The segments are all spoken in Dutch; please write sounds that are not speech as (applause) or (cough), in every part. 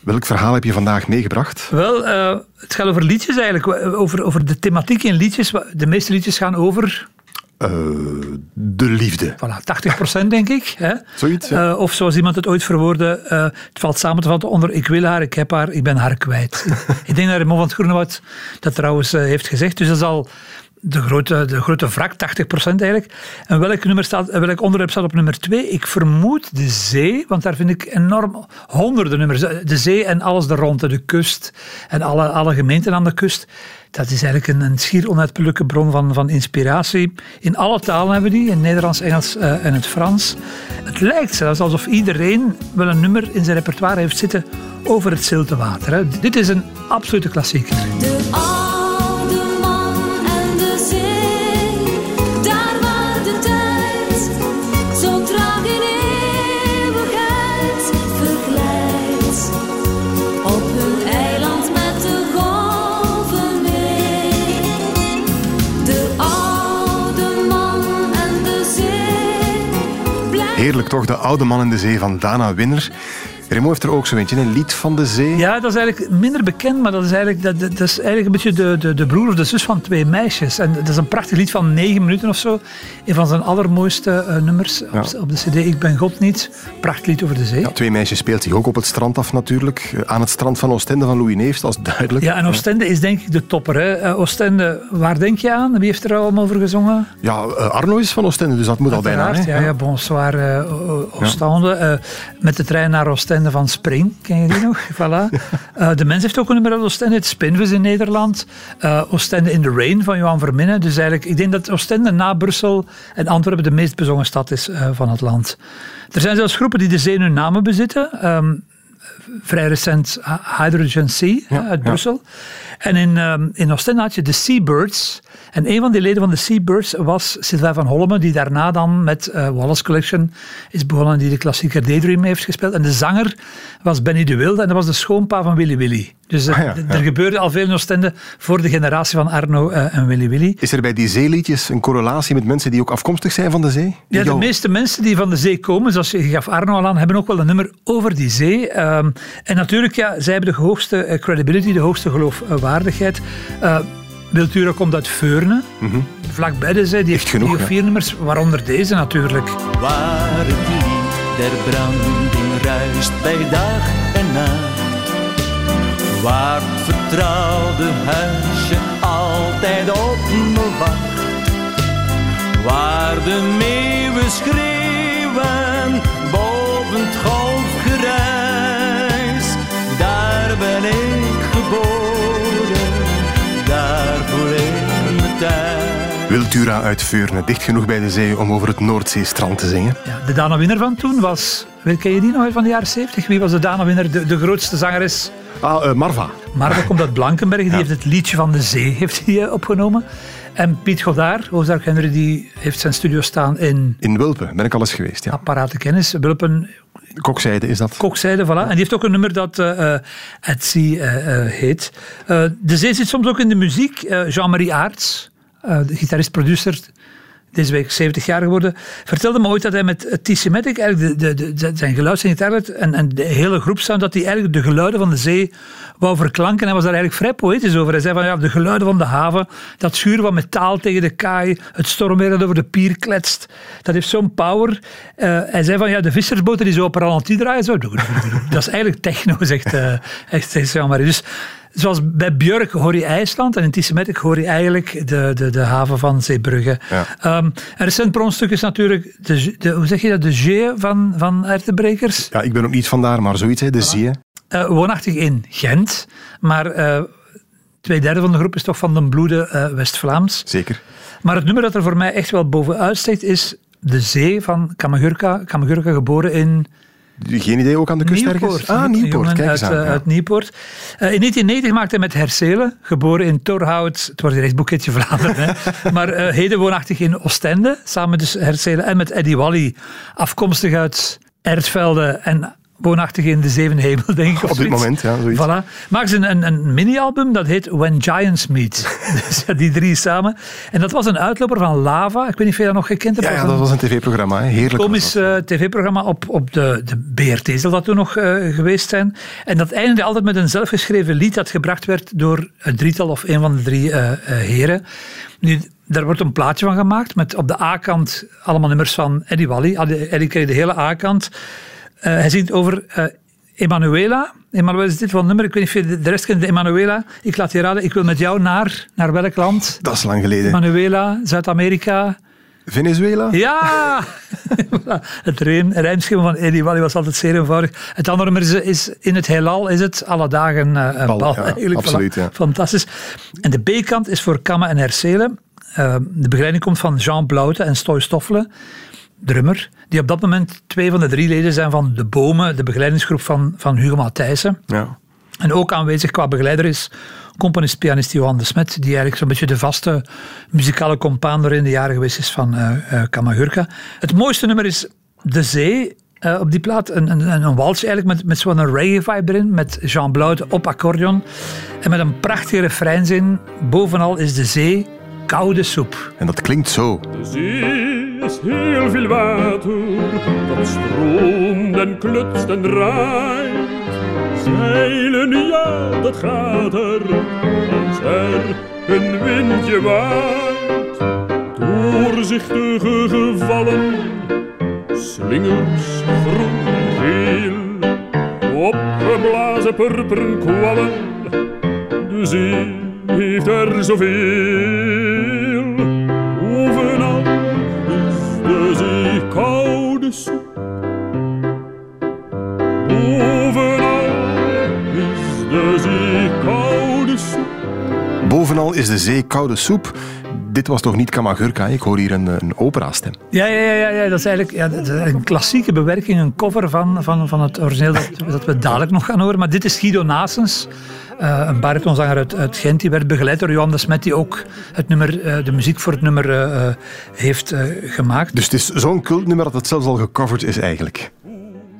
Welk verhaal heb je vandaag meegebracht? Wel, eh, het gaat over liedjes eigenlijk, over, over de thematiek in liedjes. De meeste liedjes gaan over, Eh, de liefde. voilà, 80% denk ik. Hè? Zoiets, ja. Eh, of zoals iemand het ooit verwoordde, het valt samen te vatten onder ik wil haar, ik heb haar, ik ben haar kwijt. (laughs) ik denk dat Raymond van het Groenewoud dat trouwens heeft gezegd. Dus dat is al de grote, de grote wrak, 80% eigenlijk. En welk, nummer staat, welk onderwerp staat op nummer 2? Ik vermoed de zee, want daar vind ik enorm honderden nummers. De zee en alles er rond, de kust en alle, alle gemeenten aan de kust. Dat is eigenlijk een, een schier onuitputtelijke bron van, van inspiratie. In alle talen hebben we die, in Nederlands, Engels eh, en het Frans. Het lijkt zelfs alsof iedereen wel een nummer in zijn repertoire heeft zitten over het zilte water. Hè. Dit is een absolute klassieker. Heerlijk toch, de oude man in de zee van Dana Winner. Remo heeft er ook zo eentje, een lied van de zee. Ja, dat is eigenlijk minder bekend, maar dat is eigenlijk, dat, dat is eigenlijk een beetje de, de, de broer of de zus van twee meisjes. En dat is een prachtig lied van negen minuten of zo. Een van zijn allermooiste eh, nummers op, Ja. op de cd Ik ben God niet. Prachtig lied over de zee. Ja, twee meisjes speelt zich ook op het strand af natuurlijk. Eh, Aan het strand van Oostende van Louis Neefs, dat is duidelijk. Ja, en Oostende is denk ik de topper. Hè. Eh, Oostende, waar denk je aan? Wie heeft er allemaal over gezongen? Ja, Arno is van Oostende, dus dat moet al bijna. Hè? Ja, ja, bonsoir Oostende. Met de trein naar Oostende van Spring, ken je die nog? (laughs) voilà. Eh, de mens heeft ook een nummer uit Oostende, het Spinvis in Nederland. Eh, Oostende in the Rain van Johan Verminne. Dus eigenlijk, ik denk dat Oostende na Brussel en Antwerpen de meest bezongen stad is eh, van het land. Er zijn zelfs groepen die de zee in hun namen bezitten. Ehm, vrij recent Hy- Hydrogen Sea hè, uit ja. Brussel. En in, ehm, in Oostende had je de Seabirds. En een van die leden van de Seabirds was Sylvain van Holmen, die daarna dan met eh, Wallace Collection is begonnen, die de klassieker Daydream heeft gespeeld. En de zanger was Benny de Wilde en dat was de schoonpa van Willy Willy. Dus eh, Ah ja, d- ja. er gebeurde al veel in Oostende voor de generatie van Arno eh, en Willy Willy. Is er bij die zeeliedjes een correlatie met mensen die ook afkomstig zijn van de zee? Ja, de meeste mensen die van de zee komen, zoals je gaf Arno al aan, hebben ook wel een nummer over die zee. Ehm, en natuurlijk, ja, zij hebben de hoogste eh, credibility, de hoogste geloofwaardigheid. Eh Wiltura komt uit Veurne, vlakbij de zee. Die heeft Mhm. genoeg, drie of vier nummers, waaronder deze natuurlijk. Waar het lied der branding ruist bij dag en nacht. Waar het vertrouwde huisje altijd op me wacht. Waar de meeuwen schreeuwen boven het golfgeruis. Daar ben ik geboren, daar voel ik me thuis. Wiltura uit Veurne, dicht genoeg bij de zee om over het Noordzeestrand te zingen. Ja, de Dana Winner van toen was, weet- ken je die nog uit van de jaren 70? Wie was de Dana Winner, de, de grootste zangeres? Ah, eh, Marva. Marva komt uit Blankenberg, die Ja. heeft het liedje van de zee heeft hij, eh, opgenomen. En Piet Godard, Ozark Henry, die heeft zijn studio staan in In Wulpen ben ik al eens geweest. Ja. Apparaten Kennis, Wulpen, Kokzijde is dat. Kokzijde, voilà. En die heeft ook een nummer dat eh, eh, heet. De zee zit soms ook in de muziek. Jean-Marie Aarts, de gitarist-producer, deze week 70 jaar geworden, vertelde me ooit dat hij met T-Sematic eigenlijk de, de, de, zijn geluid, zijn gitaar en, en de hele groep sound, dat hij eigenlijk de geluiden van de zee wou verklanken. Hij was daar eigenlijk vrij poëtisch over. Hij zei van ja, de geluiden van de haven, dat schuren van metaal tegen de kaai, het stormweer dat over de pier kletst, dat heeft zo'n power. Eh, hij zei van ja, de vissersboten die zo op ralenti draaien, zo, dat is eigenlijk techno, zegt, eh echt, zegt Jean-Marie. Dus Zoals bij Björk hoor je IJsland en in Tissematic hoor je eigenlijk de, de, de haven van Zeebrugge. Ja. Ehm, een recent bronstuk is natuurlijk, de, de, hoe zeg je dat, de G van, van Ertebrekers. Ja, ik ben ook niet vandaar, maar zoiets, hè, de zee. Eh, woonachtig in Gent, maar eh, twee derde van de groep is toch van de bloede eh, West-Vlaams. Zeker. Maar het nummer dat er voor mij echt wel bovenuit steekt is De Zee van Kamagurka. Kamagurka geboren in Geen idee, ook aan de kust Nieuwpoort. ergens? Ah, Nieuwpoort, kijk eens uit, aan. eh, ja. uit Nieuwpoort. Eh, in 1990 maakte hij met Herselen, geboren in Torhout, het wordt hier echt boeketje Vlaanderen, hè. (laughs) maar eh, heden woonachtig in Oostende, samen dus Herselen en met Eddie Wally, afkomstig uit Ertsvelde en woonachtig in de Zeven Hemel, denk ik. Op dit moment, ja, zoiets. Voilà. Maken ze een, een, een mini-album, dat heet When Giants Meet. (laughs) dus ja, die drie samen. En dat was een uitloper van Lava. Ik weet niet of je dat nog gekend hebt. Ja, dat was een tv-programma, heerlijk. komisch eh, tv-programma op, op de, de BRT zal dat toen nog eh, geweest zijn. En dat eindigde altijd met een zelfgeschreven lied dat gebracht werd door een drietal of een van de drie eh, heren. Nu, daar wordt een plaatje van gemaakt met op de A-kant allemaal nummers van Eddie Wally. Eddie Eddie kreeg de hele A-kant. Eh, hij zingt over eh, Emanuela. Emanuela is dit van nummer. Ik weet niet of je de- rest kent. Emanuela. Ik laat je raden. Ik wil met jou naar. Naar welk land? Dat is lang geleden. Emanuela, Zuid-Amerika. Venezuela? Ja! (laughs) Het rijm, rijmschema van Eddie Wally was altijd zeer eenvoudig. Het andere nummer is, is in het heelal is het alle dagen een Bal, bal. ja, (laughs) absoluut, Voilà. ja. Fantastisch. En de B-kant is voor Kamme en Herselen. De begeleiding komt van Jean Blaute en Stoy Stoffelen, drummer, die op dat moment twee van de drie leden zijn van De Bomen, de begeleidingsgroep van, van Hugo Matthijssen. Ja. En ook aanwezig qua begeleider is componist-pianist Johan de Smet, die eigenlijk zo'n beetje de vaste muzikale compaan er in de jaren geweest is van eh eh, Kamagurka. Het mooiste nummer is De Zee. eh, op die plaat een, een, een walsje eigenlijk met, met zo'n reggae-vibe erin, met Jean Blaude op accordeon en met een prachtige refreinzin. Bovenal is de zee koude soep. En dat klinkt zo. De zee heel veel water, dat stroomt en klutst en draait. Zeilen, ja, dat gaat er, als er een windje waait. Doorzichtige gevallen, slingers groen en geel. Opgeblazen purperen kwallen, de zee heeft er zoveel. Bovenal is de zee koude soep. Bovenal is de zee koude soep. Dit was toch niet Kamagurka? Ik hoor hier een, een operastem. Ja, ja, ja, ja, dat is eigenlijk ja, dat is een klassieke bewerking, een cover van, van, van het origineel dat, dat we dadelijk nog gaan horen. Maar dit is Guido Nasens, eh, een baritonzanger uit, uit Gent. Die werd begeleid door Johan de Smet, die ook het nummer, eh, de muziek voor het nummer eh, heeft gemaakt. Dus het is zo'n cultnummer dat het zelfs al gecoverd is eigenlijk.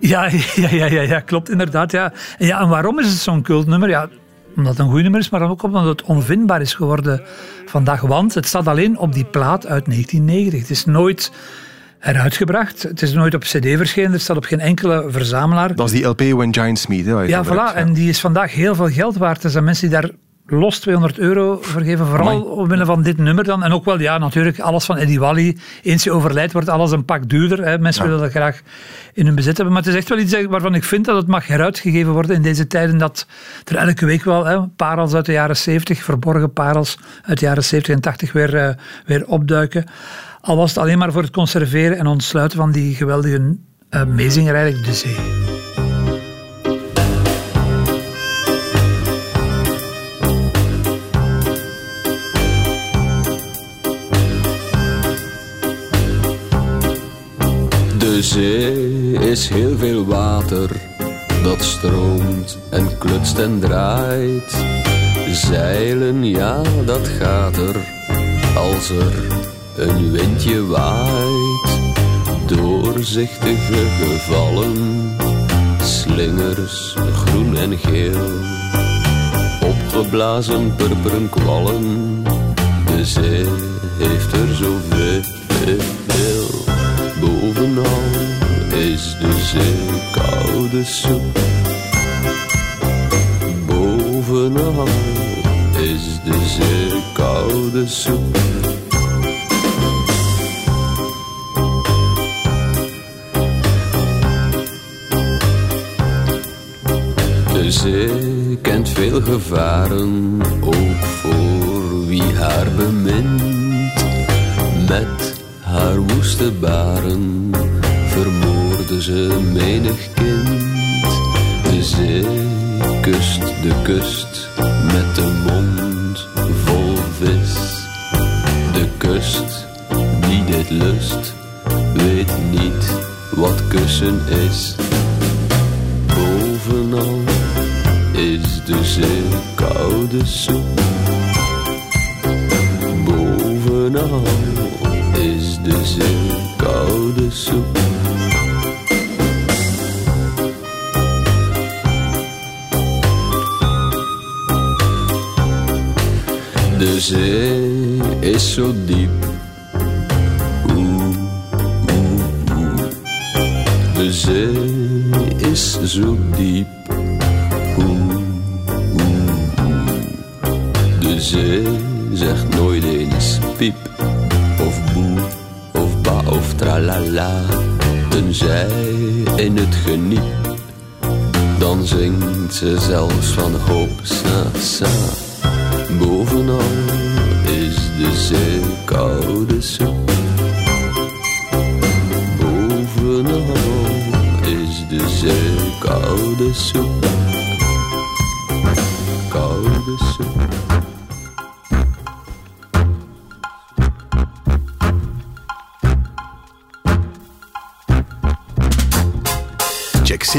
Ja, (laughs) ja, ja, ja, ja klopt inderdaad. Ja. En, ja, en waarom is het zo'n cultnummer? Ja, omdat het een goed nummer is, maar dan ook omdat het onvindbaar is geworden vandaag. Want het staat alleen op die plaat uit 1990. Het is nooit heruitgebracht. Het is nooit op cd verschenen. Het staat op geen enkele verzamelaar. Dat is die LP When Giants Meet. Hè, Ja, voilà. hebt. En die is vandaag heel veel geld waard. Er zijn mensen die daar los 200 euro voor geven. Vooral omwille van dit nummer dan. En ook wel, ja, natuurlijk, alles van Eddie Wally. Eens je overlijdt, wordt alles een pak duurder. Hè. Mensen willen dat graag in hun bezit hebben. Maar het is echt wel iets waarvan ik vind dat het mag heruitgegeven worden in deze tijden. Dat er elke week wel hè, parels uit de jaren 70, verborgen parels uit de jaren 70 en 80 weer, eh, weer opduiken. Al was het alleen maar voor het conserveren en ontsluiten van die geweldige uh, meezinger eigenlijk, de zee. De zee is heel veel water, dat stroomt en klutst en draait. Zeilen, ja, dat gaat er, als er een windje waait. Doorzichtige gevallen, slingers groen en geel. Opgeblazen purperen kwallen, de zee heeft er zoveel. Bovenal is de zee koude soep. Bovenal is de zee koude soep. De zee kent veel gevaren, ook voor wie haar bemint. Met haar woeste baren vermoorden ze menig kind. De zee kust de kust met de mond vol vis. De kust die dit lust weet niet wat kussen is. Bovenal is de zee koude zon. Bovenal is de zee koude soep. De zee is zo diep. Oeh, oeh. De zee is zo diep. Oeh, oeh, oeh. De zee zegt nooit eens piep of boe of ba of tralala. Tenzij in het geniep, dan zingt ze zelfs van hoop sa sa. Bovenal is de zee koude soep. Bovenal is de zee koude soep.